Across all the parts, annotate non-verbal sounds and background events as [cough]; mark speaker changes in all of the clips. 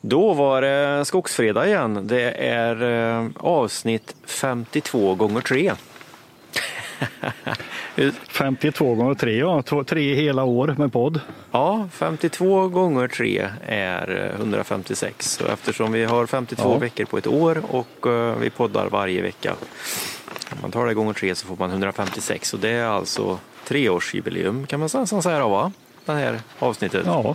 Speaker 1: Då var det Skogsfredag igen. Det är eh, avsnitt 52 gånger 3.
Speaker 2: 52 [laughs] gånger 3, ja. Tre hela år med podd.
Speaker 1: Ja, 52 gånger 3 är 156. Så eftersom vi har 52
Speaker 2: Ja.
Speaker 1: veckor på ett år och eh, vi poddar varje vecka. Om man tar det gånger 3 så får man 156 och det är alltså treårsjubileum kan man nästan säga då va? Det här avsnittet.
Speaker 2: Ja.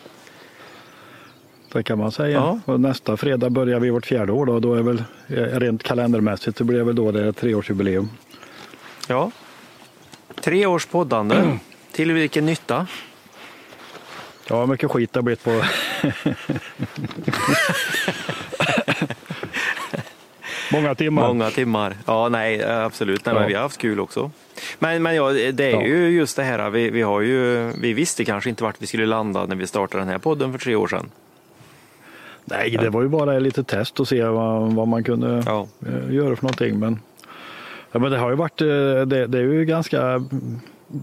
Speaker 2: Det kan man säga.
Speaker 1: Ja.
Speaker 2: Nästa fredag börjar vi vårt fjärde år. Då, då är väl, eh, rent kalendermässigt så blir det väl då det är treårsjubileum.
Speaker 1: Ja. Tre års poddande. Till vilken nytta?
Speaker 2: Ja, mycket skit det har blivit på... [laughs] Många timmar.
Speaker 1: Många timmar. Ja, nej, absolut. Nej, men
Speaker 2: Ja.
Speaker 1: vi har haft kul också. Men, men ja, det är
Speaker 2: Ja.
Speaker 1: ju just det här, vi, vi, har ju, vi visste kanske inte vart vi skulle landa när vi startade den här podden för tre år sedan.
Speaker 2: Nej, det var ju bara ett litet test och se vad, vad man kunde
Speaker 1: Ja.
Speaker 2: eh, göra för någonting. Men, ja, men det har ju varit, eh, det, det är ju ganska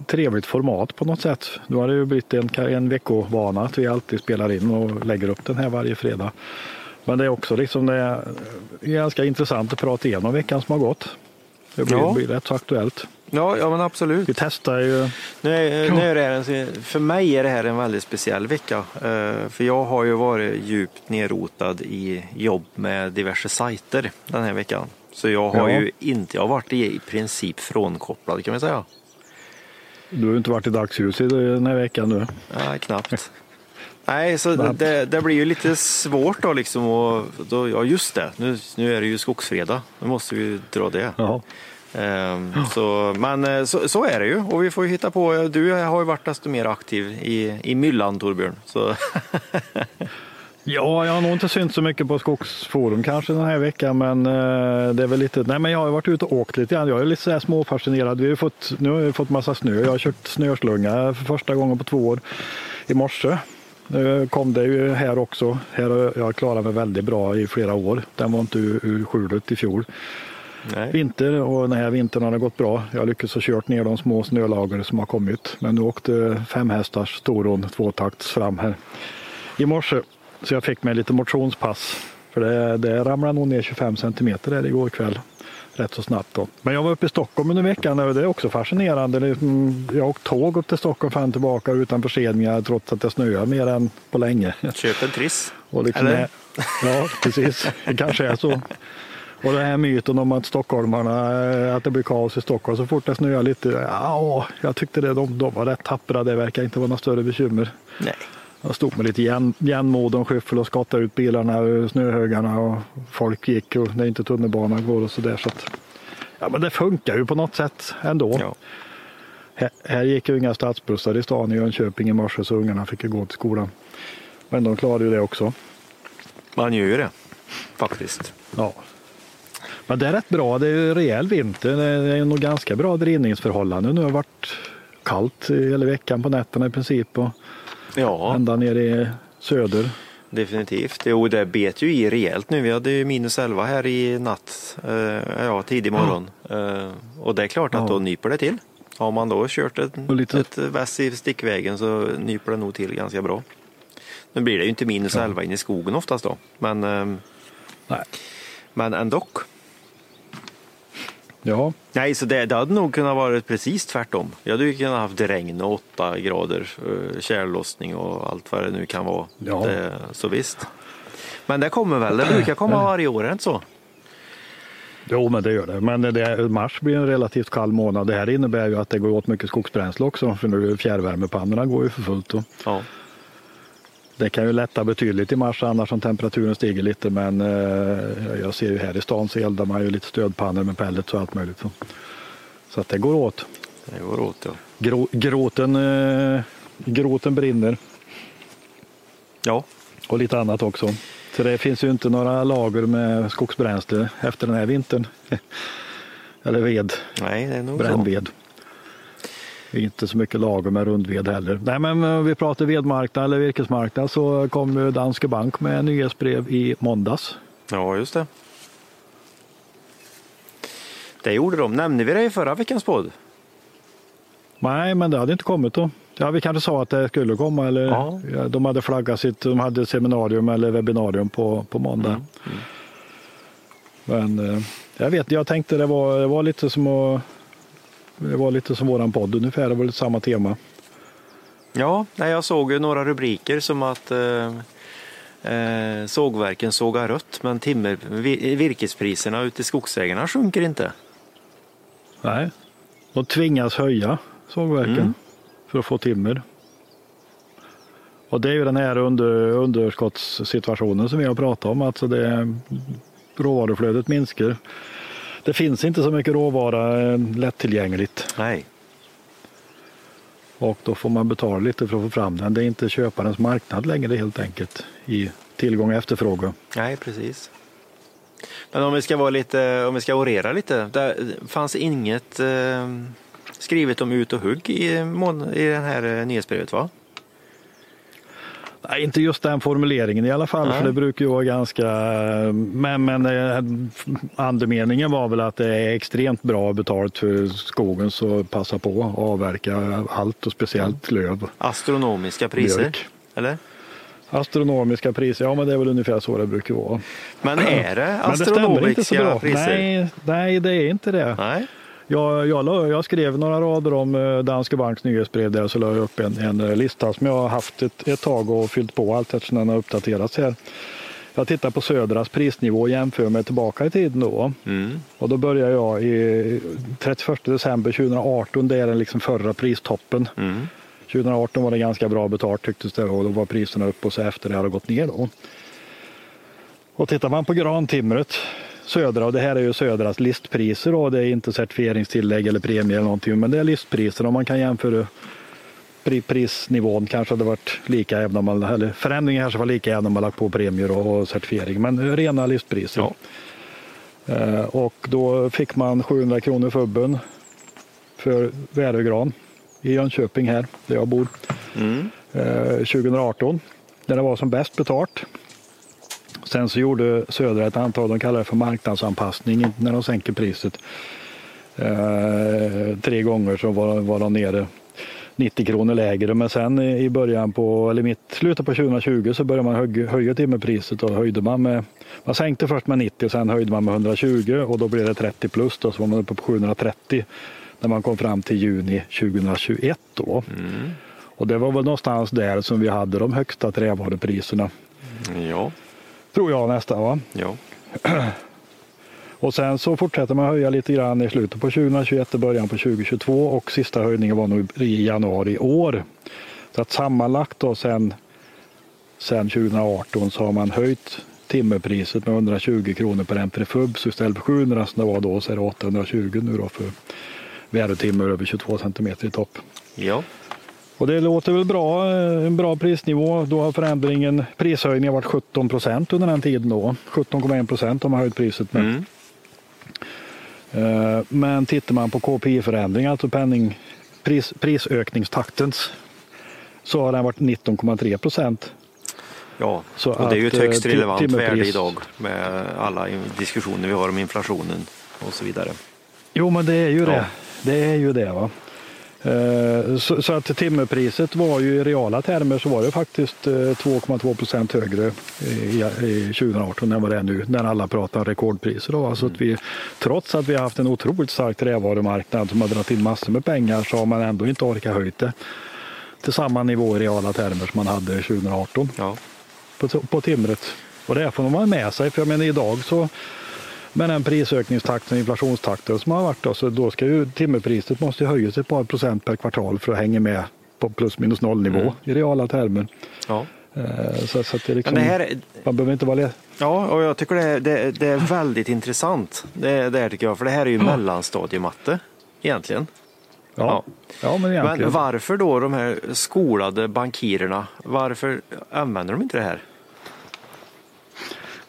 Speaker 2: trevligt format på något sätt. Nu har det ju blivit en, en veckovana att vi alltid spelar in och lägger upp den här varje fredag. Men det är också liksom det är ganska intressant att prata igenom veckan som har gått. Det blir,
Speaker 1: Ja.
Speaker 2: blir rätt så aktuellt.
Speaker 1: Ja, ja men absolut.
Speaker 2: Vi testar ju,
Speaker 1: Nu nu är det här för mig är det här en väldigt speciell vecka. Eh, För jag har ju varit djupt nerrotad i jobb med diverse sajter den här veckan. Så jag har
Speaker 2: Ja.
Speaker 1: ju inte, jag har varit i, princip frånkopplad kan man säga.
Speaker 2: du har ju inte varit i dagsljus i den här veckan nu.
Speaker 1: Nej, knappt. [laughs] Nej, så det, det blir ju lite svårt då liksom. Och, då, ja, just det. Nu, nu är det ju skogsfredag. Nu måste vi dra det.
Speaker 2: Ja.
Speaker 1: Ehm, så, men eh, så, så är det ju. Och vi får ju hitta på. Du har ju varit desto mer aktiv i, i myllan, Torbjörn. Så, [laughs]
Speaker 2: Ja, jag har nog inte synt så mycket på Skogsforum kanske den här veckan, men eh, det är väl lite, nej men jag har varit ute och åkt lite grann. Jag är lite så här småfascinerad. Vi har fått, nu har vi fått massa snö. Jag har kört snöslunga för första gången på två år i morse. Nu kom det ju här också. Här har jag klarat mig väldigt bra i flera år. Den var inte ur, ur skjulet i fjol
Speaker 1: nej.
Speaker 2: Vinter och den här vintern har det gått bra. Jag har lyckats ha kört ner de små snölager som har kommit. Men nu åkte fem hästars storon tvåtakts fram här i morse. Så jag fick mig lite motionspass. För det, det ramlade nog ner 25 centimeter där igår kväll. Rätt så snabbt då. Men jag var uppe i Stockholm under veckan och det är också fascinerande. Mm, Jag har åkt tåg upp till Stockholm fram och tillbaka utan förseningar trots att det snöar mer än på länge.
Speaker 1: Köp en triss.
Speaker 2: Och liksom
Speaker 1: Eller?
Speaker 2: Ja, precis. Det kanske är så. Och den här myten om att stockholmarna, eh, att det blir kaos i Stockholm så fort det snöar lite. Ja, jag tyckte det, de, de var rätt tappra. Det verkar inte vara några större bekymmer.
Speaker 1: Nej.
Speaker 2: Jag stod med lite järn- järnmod och skyffel och skottade ut bilarna ur snöhögarna och folk gick och när inte tunnelbanan går och sådär. Så att, ja, men det funkar ju på något sätt ändå.
Speaker 1: Ja.
Speaker 2: Här, här gick ju inga stadsbussar i stan i Jönköping i morse så ungarna fick ju gå till skolan. Men de klarade ju det också.
Speaker 1: Man gör ju det. Faktiskt.
Speaker 2: Ja. Men det är rätt bra. Det är rejäl vinter. Det är nog ganska bra drivningsförhållanden. Nu har det varit kallt hela veckan på nätterna i princip och
Speaker 1: Ja,
Speaker 2: ända ner i söder.
Speaker 1: definitivt. Jo, det bet ju i rejält nu. Vi hade ju minus 11 här i natt. Eh, ja, tidig morgon. Eh, och det är klart att
Speaker 2: Ja.
Speaker 1: då nyper det till. Har man då kört ett,
Speaker 2: lite-
Speaker 1: ett väss i stickvägen så nyper det nog till ganska bra. Nu blir det ju inte minus 11 in i skogen oftast då. Men, ehm,
Speaker 2: Nej.
Speaker 1: men ändå.
Speaker 2: Ja,
Speaker 1: Nej, så det, det hade nog kunnat vara precis tvärtom. Jag hade ju kunnat haft regn och 8 grader, eh, tjällossning och allt vad det nu kan vara.
Speaker 2: Ja.
Speaker 1: Det, så visst. Men det kommer väl, det brukar komma varje år, är det inte så?
Speaker 2: jo men det gör det. Men det, mars blir en relativt kall månad. Det här innebär ju att det går åt mycket skogsbränsle också. För nu fjärrvärmepannorna går ju för fullt. Och
Speaker 1: Ja.
Speaker 2: Det kan ju lätta betydligt i mars annars om temperaturen stiger lite. Men eh, jag ser ju här i stan så eldar man ju lite stödpannor med pellets och allt möjligt. Så, så att det går åt.
Speaker 1: Det går åt ja.
Speaker 2: Grå, gråten, eh, gråten brinner
Speaker 1: Ja,
Speaker 2: och lite annat också. Så det finns ju inte några lager med skogsbränsle efter den här vintern. [laughs] Eller ved,
Speaker 1: nej det är nog så.
Speaker 2: brännved. Är Inte så mycket lager med rundved heller. Nej, men om vi pratar vedmarknad eller virkesmarknad så kom Danske Bank med nyhetsbrev i måndags.
Speaker 1: Ja, just det. Det gjorde de. Nämnde vi det i förra veckans podd?
Speaker 2: Nej, men det hade inte kommit då. Ja, vi kanske sa att det skulle komma eller
Speaker 1: Ja.
Speaker 2: ja, de hade flaggat sitt, de hade seminarium eller webbinarium på, på måndag.
Speaker 1: Mm,
Speaker 2: Men eh, jag vet, jag tänkte det var, det var lite som att det var lite som våran podd ungefär, det var lite samma tema.
Speaker 1: Ja, jag såg ju några rubriker som att eh, eh, sågverken sågar rött men timmer, vi- virkespriserna ute i skogsägarna sjunker inte.
Speaker 2: Nej, de tvingas höja sågverken
Speaker 1: Mm.
Speaker 2: för att få timmer. Och det är ju den här under, underskottssituationen som vi har pratat om, alltså det råvaruflödet minskar. Det finns inte så mycket råvara eh, lättillgängligt
Speaker 1: Nej,
Speaker 2: och då får man betala lite för att få fram den. Det är inte köparens marknad längre helt enkelt i tillgång och efterfrågan.
Speaker 1: nej precis. Men om vi ska vara lite, om vi ska orera lite, det fanns inget eh, skrivet om ut och hugg i, i den här eh, nyhetsbrevet va?
Speaker 2: Nej, inte just den formuleringen i alla fall,
Speaker 1: Nej.
Speaker 2: för det brukar ju vara ganska... Men, men eh, andemeningen var väl att det är extremt bra betalt för skogen, så passa på att avverka allt och speciellt löv.
Speaker 1: Astronomiska priser,
Speaker 2: Björk.
Speaker 1: eller?
Speaker 2: Astronomiska priser, ja men det är väl ungefär så det brukar vara.
Speaker 1: Men är det [clears throat]
Speaker 2: Men det
Speaker 1: astronomiska priser?
Speaker 2: Nej, nej, det är inte det.
Speaker 1: Nej.
Speaker 2: Jag, jag, jag skrev några rader om eh, Danske Banks nyhetsbrev där så la jag upp en, en eh, lista som jag har haft ett, ett tag och fyllt på allt eftersom den har uppdaterats här. Jag tittar på Södras prisnivå och jämför med tillbaka i tiden då.
Speaker 1: Mm.
Speaker 2: Och då börjar jag i 31 december 2018, det är den liksom förra pristoppen.
Speaker 1: Mm.
Speaker 2: 2018 var det ganska bra betalt tycktes det och då var priserna upp och så efter det har gått ner då. Och tittar man på grantimret Södra, och det här är ju Södras listpriser och det är inte certifieringstillägg eller premie eller någonting, men det är listpriser och man kan jämföra pri- prisnivån kanske hade varit lika även om man, eller förändringen kanske var lika även om man lagt på premier och, och certifiering, men rena listpriser.
Speaker 1: Ja.
Speaker 2: Eh, och då fick man 700 kronor fubben för Värögran i Jönköping här, där jag bor,
Speaker 1: Mm.
Speaker 2: eh, 2018, när det var som bäst betalt. Sen så gjorde Södra ett antal, de kallar det för marknadsanpassning när de sänker priset. Eh, tre gånger så var, var de nere 90 kronor lägre men sen i början på, eller mitt, slutet på 2020 så började man höja, höja timmerpriset och höjde man med, man sänkte först med 90 och sen höjde man med 120 och då blev det 30 plus då så var man uppe på 730 när man kom fram till juni 2021 då.
Speaker 1: Mm.
Speaker 2: Och det var väl någonstans där som vi hade de högsta trävarupriserna.
Speaker 1: Ja.
Speaker 2: Tror jag nästan va.
Speaker 1: ja. [clears throat]
Speaker 2: Och sen så fortsätter man höja lite grann i slutet på 2021 och början på 2022 och sista höjningen var nog i januari i år. Så att sammanlagt då sen, sen 2018 så har man höjt timmerpriset med 120 kronor per M3 så istället för 700 som det var då så är det 820 nu då för vädertimmer över 22 centimeter i topp.
Speaker 1: ja.
Speaker 2: Och det låter väl bra, eh, en bra prisnivå. Då har förändringen, prishöjningen varit 17 procent under den tiden då. 17,1 procent har man höjt priset med.
Speaker 1: Mm.
Speaker 2: Eh, Men tittar man på KPI-förändring, alltså penning, pris, prisökningstaktens, så har den varit 19,3 procent.
Speaker 1: Ja,
Speaker 2: Så
Speaker 1: och det är ju ett
Speaker 2: att,
Speaker 1: högst
Speaker 2: eh,
Speaker 1: relevant värde idag med alla diskussioner vi har om inflationen och så vidare.
Speaker 2: Jo, men det är ju
Speaker 1: Ja.
Speaker 2: det. Det är ju det. va. Eh, Så, så att timmerpriset var ju i reala termer så var det faktiskt eh, 2,2 procent högre i, i 2018 än vad det är nu när alla pratar rekordpriser. Då. Alltså att vi, trots att vi har haft en otroligt stark trävarumarknad som har dragit in massor med pengar så har man ändå inte orkat höjt det till samma nivå i reala termer som man hade 2018
Speaker 1: Ja.
Speaker 2: på, på timret. Och det får man med sig, för jag menar idag så med den prisökningstakten och inflationstakten som har varit då, så då ska ju timmerpriset måste ju höjas ett par procent per kvartal för att hänga med på plus minus noll nivå
Speaker 1: Mm.
Speaker 2: i reala termer.
Speaker 1: Ja.
Speaker 2: Eh, Så, så det liksom,
Speaker 1: Men det här, är-
Speaker 2: Man behöver inte vara le-
Speaker 1: ja, och jag tycker det är, det, det är väldigt intressant. Det, det här tycker jag, för det här är ju mellanstadiematte egentligen.
Speaker 2: Ja, ja. men egentligen.
Speaker 1: Men varför då de här skolade bankirerna, varför använder de inte det här?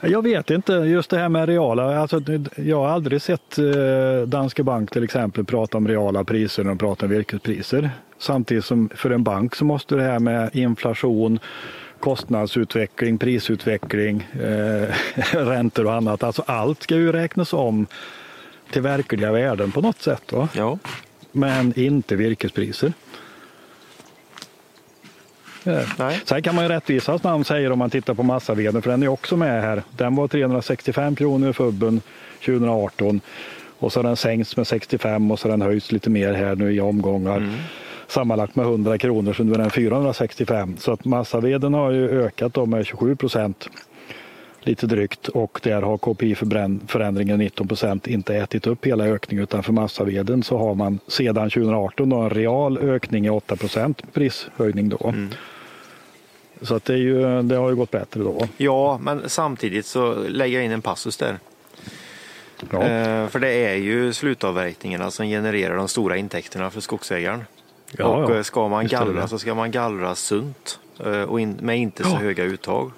Speaker 2: Jag vet inte, just det här med reala. Alltså, jag har aldrig sett eh, Danske Bank till exempel prata om reala priser när de pratar om virkespriser. Samtidigt som för en bank så måste det här med inflation, kostnadsutveckling, prisutveckling, eh, [laughs] räntor och annat. Alltså allt ska ju räknas om till verkliga värden på något sätt. Va?
Speaker 1: Ja,
Speaker 2: Men inte virkespriser. Nej. Sen kan man ju rättvisas namn säger om man tittar på massaveden, för den är också med här. Den var 365 kronor fubben 2018 och så har den sänkts med 65 och så har den höjts lite mer här nu i omgångar. Mm. Sammanlagt med 100 kronor, så nu är den 465. Så att massaveden har ju ökat då med 27 procent lite drygt och där har KPI-förändringen 19 procent inte ätit upp hela ökningen utan för massaveden så har man sedan 2018 en real ökning i 8 procent prishöjning då. Mm. Så att det, är ju, det har ju gått bättre då.
Speaker 1: Ja, men samtidigt så lägger jag in en passus där. Ja. Eh, för det är ju slutavverkningarna som genererar de stora intäkterna för skogsägaren. Ja, och ja. Eh, ska man gallra så ska man gallra sunt eh, och in, med inte så höga uttag.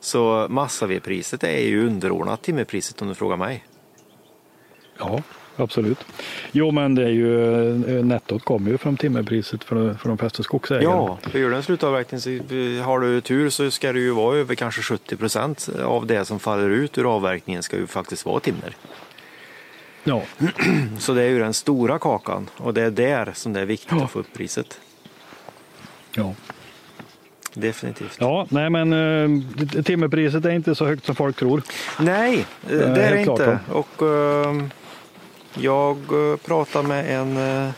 Speaker 1: Så massavedpriset är ju underordnat timmerpriset om du frågar mig.
Speaker 2: Ja, absolut. Jo, men det är ju, eh, nettot kommer ju från timmerpriset för, för de flesta skogsägare.
Speaker 1: Ja, för gör du en slutavverkning så har du tur så ska det ju vara över kanske 70 procent av det som faller ut ur avverkningen ska ju faktiskt vara timmer. Ja. [clears throat] Så det är ju den stora kakan och det är där som det är viktigt ja. att få upp priset. Ja. Definitivt.
Speaker 2: Ja, nej men uh, timmerpriset är inte så högt som folk tror.
Speaker 1: Nej, det är det inte. Och uh, jag uh, pratade med en, uh,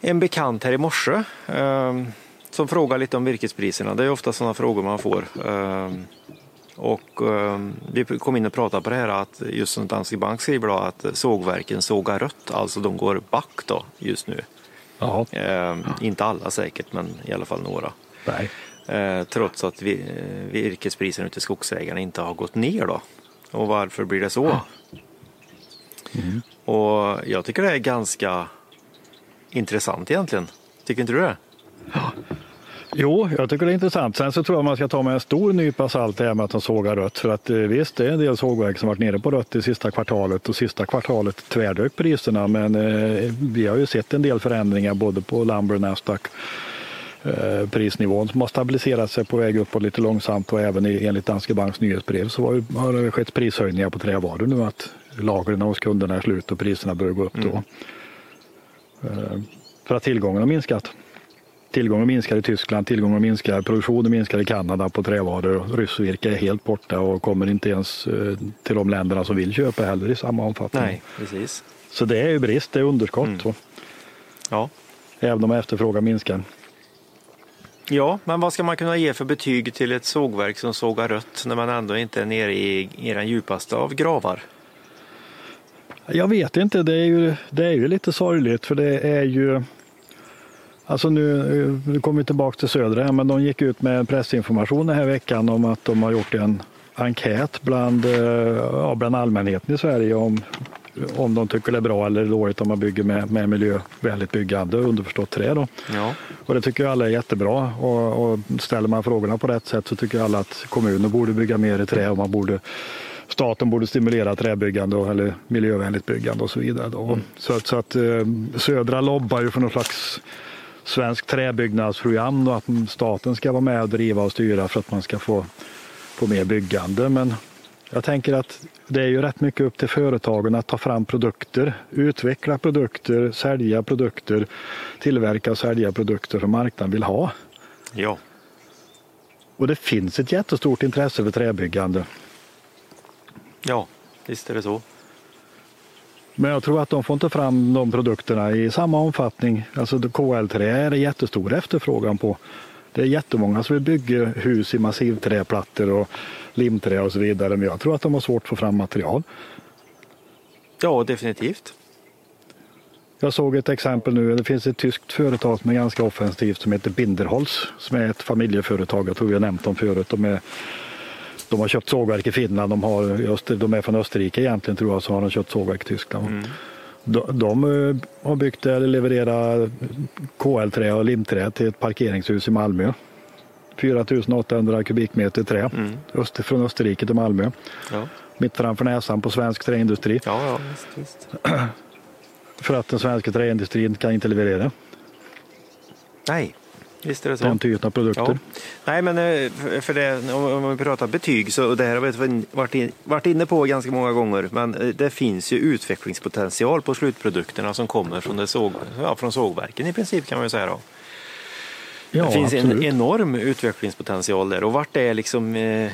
Speaker 1: en bekant här i morse som frågar lite om virkespriserna. Det är ofta sådana frågor man får. Och vi kom in och pratade på det här att just som Danske Bank skriver då att sågverken sågar rött, alltså de går back då just nu. Jaha. Inte alla säkert, men i alla fall några. Nej. Eh, trots att vi, eh, virkespriserna ute i skogsägarna inte har gått ner då. Och varför blir det så? Mm. Och jag tycker det är ganska intressant egentligen. Tycker inte du det? Ja.
Speaker 2: Jo, jag tycker det är intressant. Sen så tror jag man ska ta med en stor nypa salt det här med att de sågar rött. För att eh, visst, det är en del sågverk som varit nere på rött det sista kvartalet och sista kvartalet tvärdök priserna. Men eh, vi har ju sett en del förändringar både på Lumber och Nasdaq Eh, prisnivån som har stabiliserat sig på väg uppåt lite långsamt och även enligt Danske Banks nyhetsbrev så har det skett prishöjningar på trävaror nu att lagren hos kunderna är slut och priserna börjar gå upp då. Mm. För att tillgången har minskat. Tillgången minskar i Tyskland, tillgången minskar, produktionen minskar i Kanada på trävaror. Ryssvirke är helt borta och kommer inte ens eh, till de länderna som vill köpa heller i samma omfattning.
Speaker 1: Nej, precis.
Speaker 2: Så det är ju brist, det är underskott. Mm. Ja. Även om efterfrågan minskar.
Speaker 1: Ja, men vad ska man kunna ge för betyg till ett sågverk som sågar rött när man ändå inte är nere i, i den djupaste av gravar?
Speaker 2: Jag vet inte, det är ju, det är ju lite sorgligt för det är ju Alltså nu, nu kommer vi tillbaka till Södra, men de gick ut med pressinformation den här veckan om att de har gjort en enkät bland, eh, ja, bland allmänheten i Sverige om om de tycker det är bra eller dåligt om man bygger med, med miljövänligt byggande, underförstått trä. Då. Ja. Och det tycker alla är jättebra och, och ställer man frågorna på rätt sätt så tycker alla att kommuner borde bygga mer i trä och man borde staten borde stimulera träbyggande eller miljövänligt byggande och så vidare. Mm. Så, så, att eh, Södra lobbar ju för någon slags svensk träbyggnadsprogram och att staten ska vara med och driva och styra för att man ska få, få mer byggande. Men jag tänker att det är ju rätt mycket upp till företagen att ta fram produkter, utveckla produkter, sälja produkter, tillverka och sälja produkter som marknaden vill ha. Ja. Och det finns ett jättestort intresse för träbyggande.
Speaker 1: Ja, visst är det så.
Speaker 2: Men jag tror att de får inte fram de produkterna i samma omfattning. Alltså KL-trä är det jättestor efterfrågan på. Det är jättemånga som vill bygga hus i massivträplattor och limträ och så vidare. Men jag tror att de har svårt att få fram material.
Speaker 1: Ja, definitivt.
Speaker 2: Jag såg ett exempel nu. Det finns ett tyskt företag som är ganska offensivt som heter Binderholz som är ett familjeföretag. Jag tror vi har nämnt dem förut. De, är, de har köpt sågverk i Finland. De, har, de är från Österrike egentligen tror jag. Så har de köpt sågverk i Tyskland. Mm. De, de, eh, har byggt eller levererat KL-trä och limträ till ett parkeringshus i Malmö. 4800 kubikmeter trä mm. öster, från Österrike till Malmö. Ja. Mitt framför näsan på svensk träindustri.
Speaker 1: Ja, ja, visst, visst. [clears throat]
Speaker 2: För att den svenska träindustrin kan inte leverera.
Speaker 1: Nej, visst är det så.
Speaker 2: Den typen av produkter. Ja.
Speaker 1: Nej, men eh, för det, om vi pratar betyg så det här har vi varit, varit inne på ganska många gånger. Men eh, det finns ju utvecklingspotential på slutprodukterna som kommer från, såg, ja, från sågverken i princip kan man ju säga. Då. Ja, det finns absolut. en enorm utvecklingspotential där och vart är liksom eh,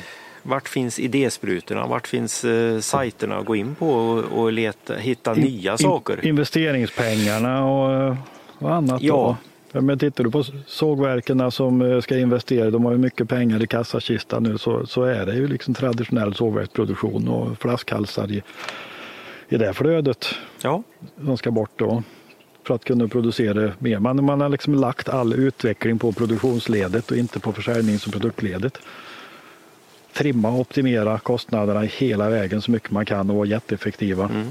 Speaker 1: vart finns idésprutorna? Vart finns eh, sajterna att gå in på och, och leta, hitta in, nya saker?
Speaker 2: Investeringspengarna och, och annat. Ja. Då. Men tittar du på sågverken som eh, ska investera, de har ju mycket pengar i kassakistan nu, så, så är det ju liksom traditionell sågverksproduktion och flaskhalsar i, i det flödet. Ja. De ska bort då för att kunna producera mer. Man, man har liksom lagt all utveckling på produktionsledet och inte på försäljnings och produktledet. Trimma och optimera kostnaderna hela vägen så mycket man kan och vara jätteeffektiva. Mm.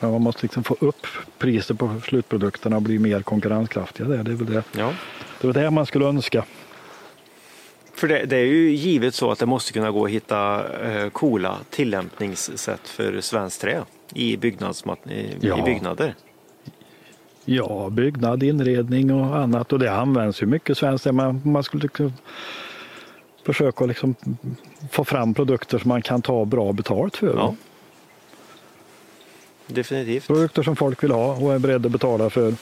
Speaker 2: Men man måste liksom få upp priset på slutprodukterna och bli mer konkurrenskraftiga. Det, det är väl det. Ja. det, är det man skulle önska.
Speaker 1: För det, det, är ju givet så att det måste kunna gå att hitta eh, coola tillämpningssätt för svenskt trä i, i, ja. i byggnader.
Speaker 2: Ja, byggnad, inredning och annat och det används ju mycket svenskt. Man, man skulle försöka liksom få fram produkter som man kan ta bra betalt för. Ja.
Speaker 1: Definitivt.
Speaker 2: Produkter som folk vill ha och är beredda att betala för.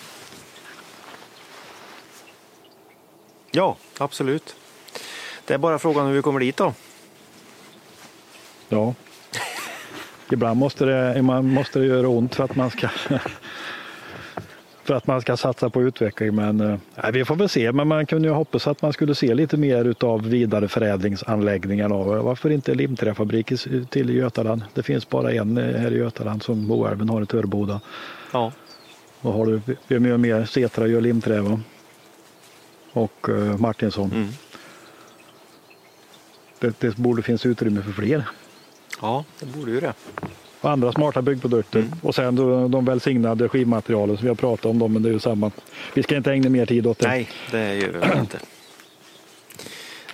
Speaker 1: Ja, absolut. Det är bara frågan hur vi kommer dit då.
Speaker 2: Ja. [laughs] Ibland måste det, man måste det göra ont för att man ska för att man ska satsa på utveckling. Men äh, vi får väl se. Men man kunde ju hoppas att man skulle se lite mer av vidareförädlingsanläggningar. Varför inte limträfabrik till i Götaland? Det finns bara en eh, här i Götaland som Moälven har i Töreboda. Ja. Och har du, vem gör mer? Setra gör limträ Och uh, Martinsson. Mm. Det, det borde finnas utrymme för fler.
Speaker 1: Ja, det borde ju det
Speaker 2: och andra smarta byggprodukter. Mm. Och sen de, de välsignade skivmaterialen som vi har pratat om, dem, men det är ju samma. Vi ska inte ägna mer tid åt det.
Speaker 1: Nej, det gör vi [clears throat] inte.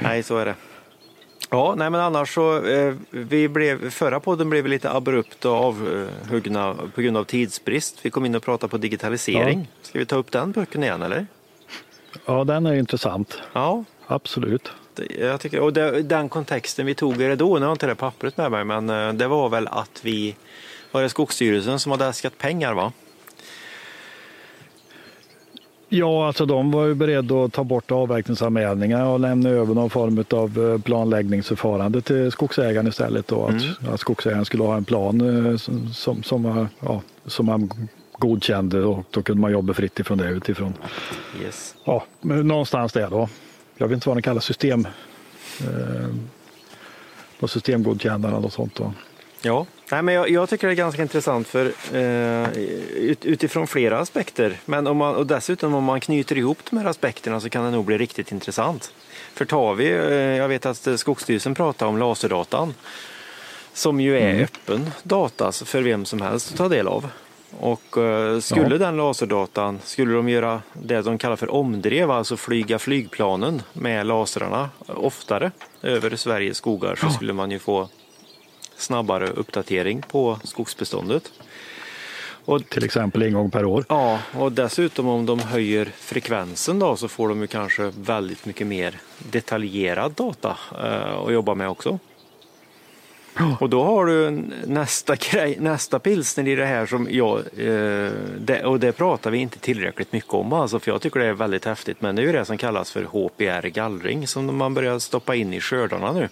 Speaker 1: nej, så är det. Ja, nej men annars så, eh, vi blev, förra podden blev lite abrupt och avhuggna på grund av tidsbrist. Vi kom in och pratade på digitalisering. Ja. Ska vi ta upp den böcken igen eller?
Speaker 2: Ja, den är intressant. Ja. Absolut
Speaker 1: jag tycker, och det, den kontexten vi tog i det då, nu har inte det pappret med mig, men eh, det var väl att vi, var det Skogsstyrelsen som hade äskat pengar va?
Speaker 2: Ja, alltså de var ju beredda att ta bort avverkningsanmälningar och lämna över någon form av eh, planläggningsförfarande till skogsägaren istället. Då, att, mm. att skogsägaren skulle ha en plan eh, som, som, ja, som man godkände och då kunde man jobba fritt ifrån det utifrån. Yes. Ja, någonstans där då jag vet inte vad den kallas, system, eh, systemgodkännande och sånt. Då.
Speaker 1: Ja, Nej, men jag, jag, tycker det är ganska intressant för eh, ut, utifrån flera aspekter. Men om man, och dessutom om man knyter ihop de här aspekterna så kan det nog bli riktigt intressant. För tar vi, eh, jag vet att Skogsstyrelsen pratar om laserdatan som ju är mm. öppen data för vem som helst att ta del av. Och uh, skulle ja. den laserdatan, skulle de göra det de kallar för omdrev, alltså flyga flygplanen med lasrarna oftare över Sveriges skogar så skulle man ju få snabbare uppdatering på skogsbeståndet.
Speaker 2: Och, Till exempel en gång per år.
Speaker 1: Ja, och dessutom om de höjer frekvensen då så får de ju kanske väldigt mycket mer detaljerad data uh, att jobba med också. Och då har du nästa, grej, nästa pilsner i det här som jag, eh, det, och det pratar vi inte tillräckligt mycket om alltså, för jag tycker det är väldigt häftigt. Men det är ju det som kallas för HPR gallring som man börjar stoppa in i skördarna nu.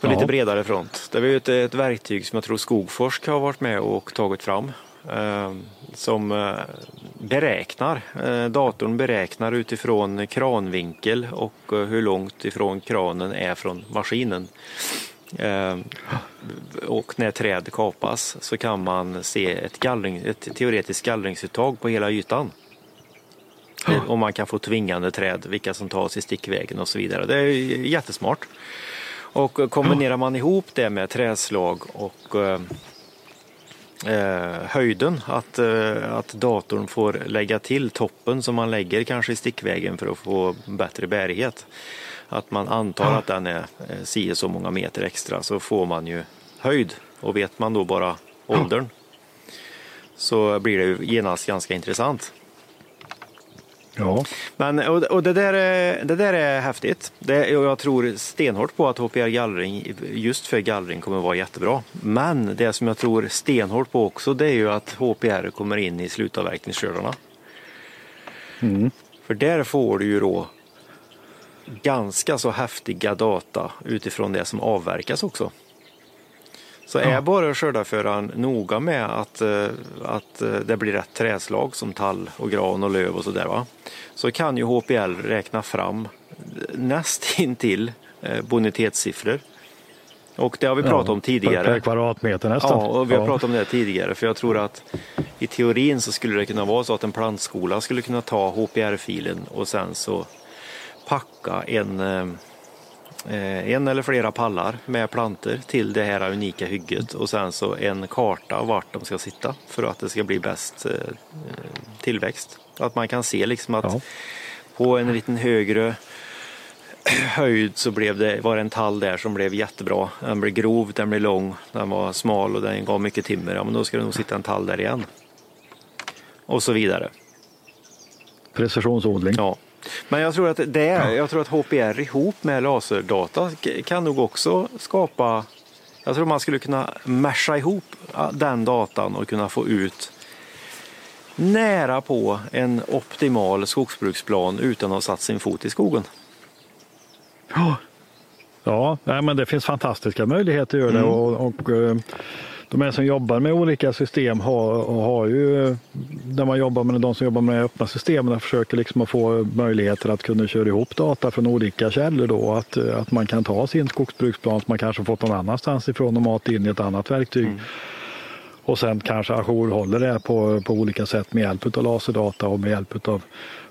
Speaker 1: På ja. lite bredare front. Det är ju ett, ett verktyg som jag tror Skogforsk har varit med och tagit fram. Eh, som eh, beräknar, eh, datorn beräknar utifrån kranvinkel och eh, hur långt ifrån kranen är från maskinen och när träd kapas så kan man se ett, gallring, ett teoretiskt gallringsuttag på hela ytan. Och man kan få tvingande träd, vilka som tas i stickvägen och så vidare. Det är jättesmart. Och kombinerar man ihop det med träslag och eh, eh, höjden, att, eh, att datorn får lägga till toppen som man lägger kanske i stickvägen för att få bättre bärighet att man antar att den är eh, si så många meter extra så får man ju höjd och vet man då bara åldern så blir det ju genast ganska intressant. Ja. Men, och, och det, där är, det där är häftigt. Det, jag tror stenhårt på att HPR gallring just för gallring kommer vara jättebra. Men det som jag tror stenhårt på också det är ju att HPR kommer in i slutavverkningsskördarna. Mm. För där får du ju då ganska så häftiga data utifrån det som avverkas också. Så är bara skördarföraren noga med att, eh, att eh, det blir rätt träslag som tall och gran och löv och sådär. Så kan ju HPL räkna fram nästintill eh, bonitetssiffror. Och det har vi pratat ja, om tidigare.
Speaker 2: Per kvadratmeter nästan.
Speaker 1: Ja, och vi har pratat om det tidigare. För jag tror att i teorin så skulle det kunna vara så att en plantskola skulle kunna ta HPR-filen och sen så packa en Eh, en eller flera pallar med planter till det här unika hygget och sen så en karta vart de ska sitta för att det ska bli bäst eh, tillväxt. Att man kan se liksom att ja. på en liten högre [clears throat] höjd så blev det, var det en tall där som blev jättebra. Den blev grov, den blev lång, den var smal och den gav mycket timmer. Ja, men då ska det nog sitta en tall där igen. Och så vidare.
Speaker 2: Precisionsodling.
Speaker 1: Ja. Men jag tror att det är, jag tror att HPR ihop med laserdata kan nog också skapa, jag tror man skulle kunna mesha ihop den datan och kunna få ut nära på en optimal skogsbruksplan utan att ha satt sin fot i skogen.
Speaker 2: Ja, ja men det finns fantastiska möjligheter att göra det. Mm. Och, och, eh, de här som jobbar med olika system har, har ju, när man jobbar med de som jobbar med öppna systemen, försöker liksom att få möjligheter att kunna köra ihop data från olika källor då. Att, att man kan ta sin skogsbruksplan som man kanske fått någon annanstans ifrån och mata in i ett annat verktyg. Mm. Och sen kanske ajourhåller det på, på olika sätt med hjälp av laserdata och med hjälp av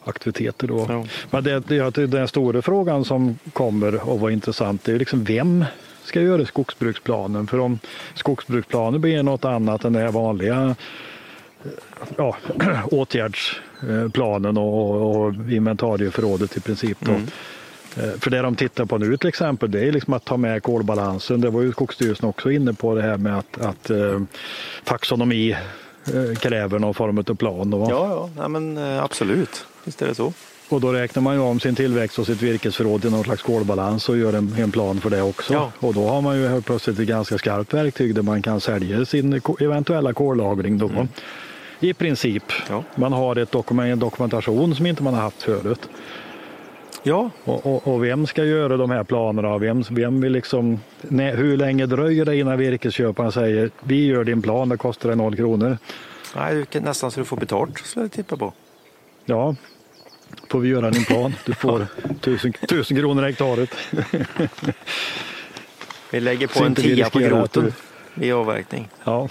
Speaker 2: aktiviteter. Då. Ja. Men det, det, den stora frågan som kommer att vara intressant är liksom vem ska göra skogsbruksplanen. För om skogsbruksplanen blir något annat än det vanliga ja, [clears throat] åtgärdsplanen och, och inventarieförrådet i princip. Då. Mm. Eh, för det de tittar på nu till exempel, det är liksom att ta med kolbalansen. Det var ju Skogsstyrelsen också inne på det här med att, att eh, taxonomi eh, kräver någon form av plan. Då,
Speaker 1: Ja, ja ja men, eh, absolut. Visst är det så.
Speaker 2: Och då räknar man ju om sin tillväxt och sitt virkesförråd till någon slags kolbalans och gör en, en plan för det också. Ja. Och då har man ju plötsligt ett ganska skarpt verktyg där man kan sälja sin eventuella kollagring då. Mm. I princip. Ja. Man har ett dokument, en dokumentation som inte man har haft förut.
Speaker 1: Ja.
Speaker 2: Och, och, och, vem ska göra de här planerna? Vem, vem vill liksom, nej, hur länge dröjer det innan virkesköparen säger vi gör din plan, det kostar dig noll kronor?
Speaker 1: Nej, nästan så du får betalt skulle jag tippa på.
Speaker 2: Ja, får vi göra din plan. Du får [laughs] tusen, tusen kronor hektaret.
Speaker 1: Vi lägger på en tia på groten i avverkning.
Speaker 2: Ja.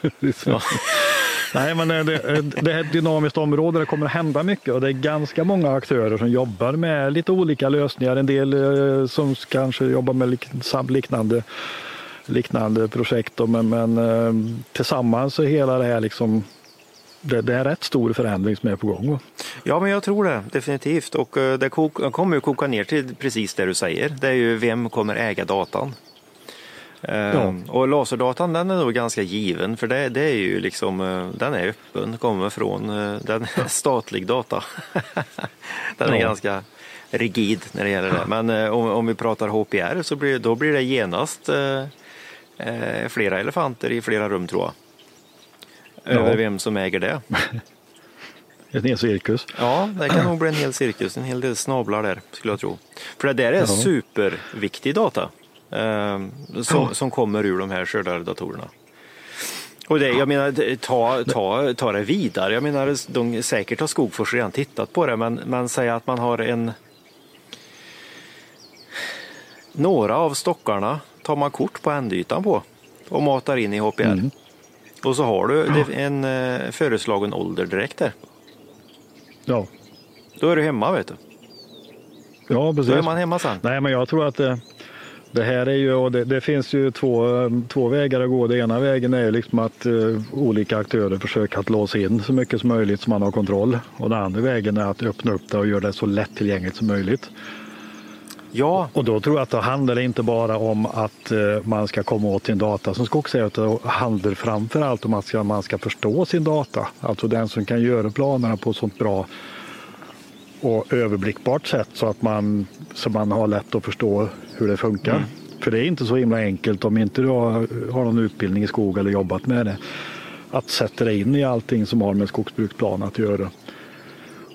Speaker 2: [laughs] ja. Nej, men det, det är ett dynamiskt område. Det kommer att hända mycket och det är ganska många aktörer som jobbar med lite olika lösningar. En del eh, som kanske jobbar med liknande, liknande projekt. Men, men eh, tillsammans är hela det här liksom det, det, är rätt stor förändring som är på gång.
Speaker 1: Ja, men jag tror det definitivt. Och eh, det kommer ju koka ner till precis det du säger. Det är ju vem kommer äga datan? Ja. Ehm, och laserdatan den är nog ganska given för det, det är ju liksom, eh, den är öppen, kommer från, eh, den är statlig data. [laughs] den är ja. ganska rigid när det gäller det. Men om, om vi pratar HPR så blir, då blir det genast eh, flera elefanter i flera rum tror jag över vem som äger det. [laughs]
Speaker 2: En hel cirkus.
Speaker 1: Ja, det kan nog bli en hel cirkus, en hel del snablar där skulle jag tro. För det där är ja. superviktig data eh, som, ja. som kommer ur de här skördardatorerna. Och det, jag menar, ta, ta, ta det vidare. Jag menar, de, säkert har Skogfors redan tittat på det, men, men säg att man har en... Några av stockarna tar man kort på ändytan på och matar in i HPR. Mm. Och så har du en eh, föreslagen ålder direkt där.
Speaker 2: Ja.
Speaker 1: Då är du hemma vet du.
Speaker 2: Ja, precis.
Speaker 1: Då är man hemma sen.
Speaker 2: Nej, men jag tror att det, det här är ju, och det, det, finns ju två, två vägar att gå. Den ena vägen är liksom att uh, olika aktörer försöker att låsa in så mycket som möjligt så man har kontroll. Och den andra vägen är att öppna upp det och göra det så lättillgängligt som möjligt.
Speaker 1: Ja.
Speaker 2: Och då tror jag att det handlar inte bara om att eh, man ska komma åt sin data som skogsägare, utan det handlar framför allt om att man ska förstå sin data. Alltså den som kan göra planerna på ett sånt bra och överblickbart sätt så att man, så man har lätt att förstå hur det funkar. Mm. För det är inte så himla enkelt om inte du har, har någon utbildning i skog eller jobbat med det. Att sätta dig in i allting som har med skogsbruksplan att göra.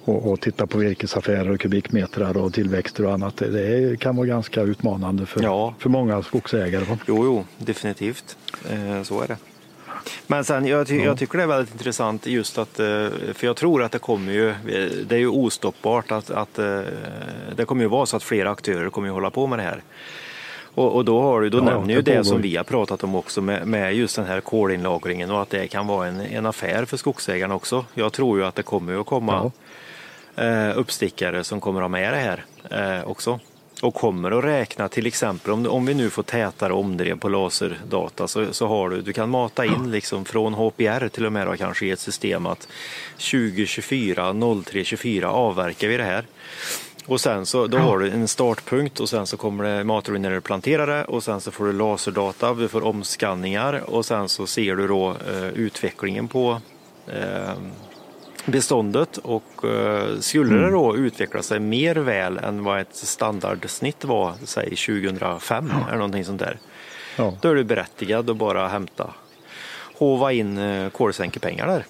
Speaker 2: Och, och titta på virkesaffärer och kubikmetrar och tillväxter och annat. Det kan vara ganska utmanande för, ja. för många skogsägare.
Speaker 1: Jo, jo, definitivt. Eh, så är det. Men sen, jag, ty jag, tycker det är väldigt intressant just att, eh, för jag tror att det kommer ju, det är ju ostoppbart att, att eh, det kommer ju vara så att flera aktörer kommer ju hålla på med det här. Och, och då, har du, då ja, nämner ju det, det som vi har pratat om också med, med just den här kolinlagringen och att det kan vara en, en affär för skogsägarna också. Jag tror ju att det kommer att komma ja. Eh, uppstickare som kommer att ha med det här eh, också. Och kommer att räkna till exempel om, om vi nu får tätare omdrev på laserdata så, så har du, du kan mata in liksom från HPR till och med då, kanske i ett system att 2024, 0324 avverkar vi det här. Och sen så då har du en startpunkt och sen så kommer det planterar det och sen så får du laserdata, du får omskanningar och sen så ser du då eh, utvecklingen på eh, beståndet och eh, skulle mm. det då utveckla sig mer väl än vad ett standardsnitt var, säg 2005 ja. eller någonting sånt där. Ja. Då är du berättigad att bara hämta, hova in eh, kolsänkepengar där.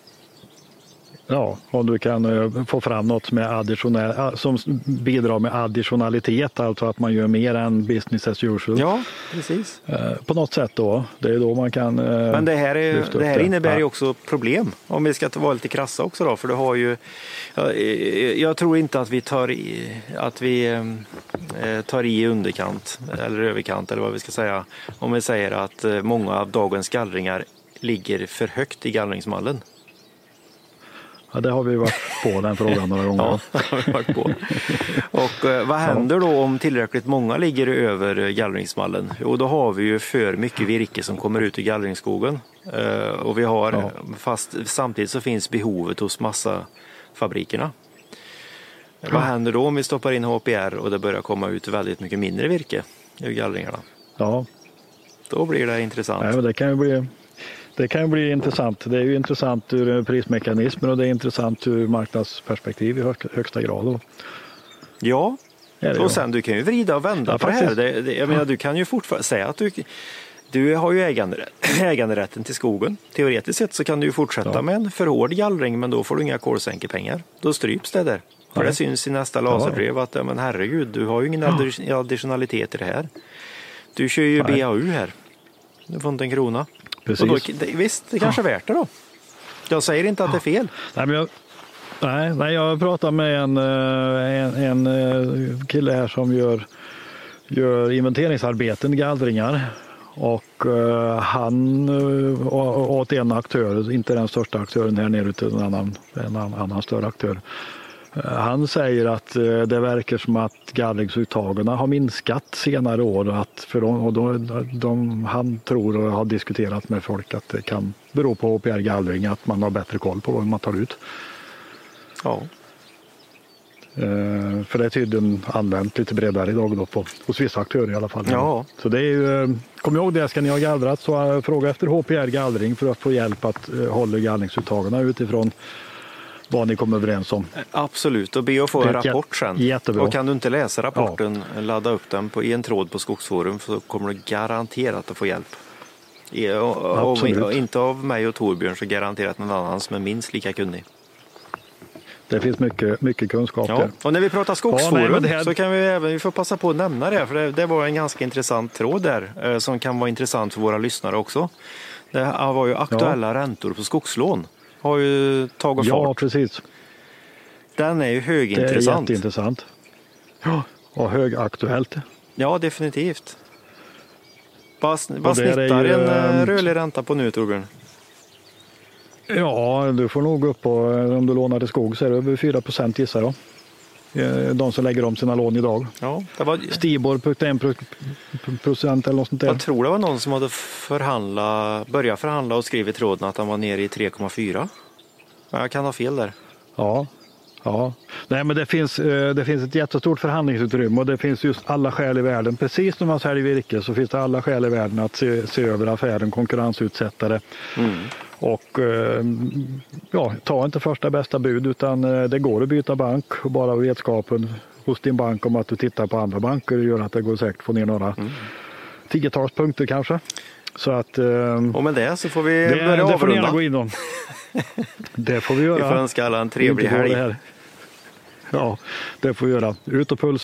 Speaker 2: Ja, om du kan eh, få fram något som, är additionell, som bidrar med additionalitet, alltså att man gör mer än business as usual.
Speaker 1: Ja, precis.
Speaker 2: Eh, på något sätt då. Det är då man kan eh,
Speaker 1: Men det här, är, det här innebär ju också problem, om vi ska vara lite krassa också då, för du har ju jag tror inte att vi tar i, att vi tar i underkant eller överkant eller vad vi ska säga om vi säger att många av dagens gallringar ligger för högt i gallringsmallen.
Speaker 2: Ja, det har vi varit på den frågan några gånger. [laughs]
Speaker 1: ja, har vi varit på. Och eh, vad händer då om tillräckligt många ligger över gallringsmallen? Jo, då har vi ju för mycket virke som kommer ut i gallringsskogen. Eh, och vi har, ja. fast samtidigt så finns behovet hos massafabrikerna. Ja. Vad händer då om vi stoppar in HPR och det börjar komma ut väldigt mycket mindre virke ur gallringarna?
Speaker 2: Ja.
Speaker 1: Då blir det intressant.
Speaker 2: Ja, det kan ju bli det kan bli intressant. Det är ju intressant ur prismekanismer och det är intressant ur marknadsperspektiv i högsta grad.
Speaker 1: Ja, och sen du kan ju vrida och vända ja, på faktiskt. det här. Det, det, jag menar, du kan ju fortfarande säga att du, du har ju äganderätt, [clears throat] äganderätten till skogen. Teoretiskt sett så kan du ju fortsätta ja. med en för hård gallring men då får du inga kolsänkepengar. Då stryps det där. För Nej. det syns i nästa laserbrev att men herregud, du har ju ingen additionalitet i det här. Du kör ju Nej. BAU här. Du får inte en krona. Precis. Då, visst, det kanske är värt det då. Jag säger inte att det är fel.
Speaker 2: Nej, men jag, nej, nej, jag pratade med en, eh, en, en eh, kille här som gör, gör inventeringsarbeten, gallringar. Och uh, han uh, åt en aktör, inte den största aktören här nere utan en annan, en annan större aktör. Han säger att eh, det verkar som att gallringsuttagen har minskat senare år och att för dem, och de, de, han tror och har diskuterat med folk att det kan bero på HPR-gallring, att man har bättre koll på vad man tar ut.
Speaker 1: Ja.
Speaker 2: Eh, för det är tydligen använt lite bredare idag då på, hos vissa aktörer i alla fall.
Speaker 1: Ja.
Speaker 2: Så det är ju, eh, kom ihåg det, ska ni ha gallrat så fråga efter HPR-gallring för att få hjälp att hålla gallringsuttagen utifrån vad ni kom överens om.
Speaker 1: Absolut, och be att få en rapport sen.
Speaker 2: Jättebra.
Speaker 1: Och kan du inte läsa rapporten, ja. ladda upp den på, en tråd på Skogsforum så kommer du garanterat att få hjälp. Om, inte av mig och Torbjörn så garanterat någon annan som är minst lika kunnig.
Speaker 2: Det finns mycket, mycket kunskap
Speaker 1: ja.
Speaker 2: där.
Speaker 1: Och när vi pratar Skogsforum ja, nej, här... så kan vi även vi får passa på att nämna det, för det, det var en ganska intressant tråd där eh, som kan vara intressant för våra lyssnare också. Det var ju aktuella ja. räntor på skogslån har ju tagit
Speaker 2: ja,
Speaker 1: fart.
Speaker 2: Ja, precis.
Speaker 1: Den är ju högintressant.
Speaker 2: Det är jätteintressant. Ja, och högaktuellt.
Speaker 1: Ja, definitivt. Vad, vad snittar ju, en äh, rörlig ränta på nu, Torbjörn?
Speaker 2: Ja, du får nog upp på, om du lånar till skog så är det över 4 procent gissar jag. Eh, de som lägger om sina lån idag.
Speaker 1: Ja, det var...
Speaker 2: Stibor 1 procent eller något sånt där.
Speaker 1: Jag tror det var någon som hade förhandla, börjat förhandla och skrivit tråden att han var nere i 3,4. Jag kan ha fel där.
Speaker 2: Ja, Ja, nej men det finns, eh, det finns ett jättestort förhandlingsutrymme och det finns just alla skäl i världen. Precis när man säljer virke så finns det alla skäl i världen att se, se över affären, konkurrensutsätta det. Mm. Och eh, ja, ta inte första bästa bud utan eh, det går att byta bank och bara vetskapen hos din bank om att du tittar på andra banker gör att det går säkert att få ner några mm. tiotals punkter kanske. Så att,
Speaker 1: och med det så får vi det, börja
Speaker 2: det får ni gärna gå in om. [laughs] Det får vi göra.
Speaker 1: Vi får önska alla en trevlig helg.
Speaker 2: Ja, det får vi göra. Ut och pulsa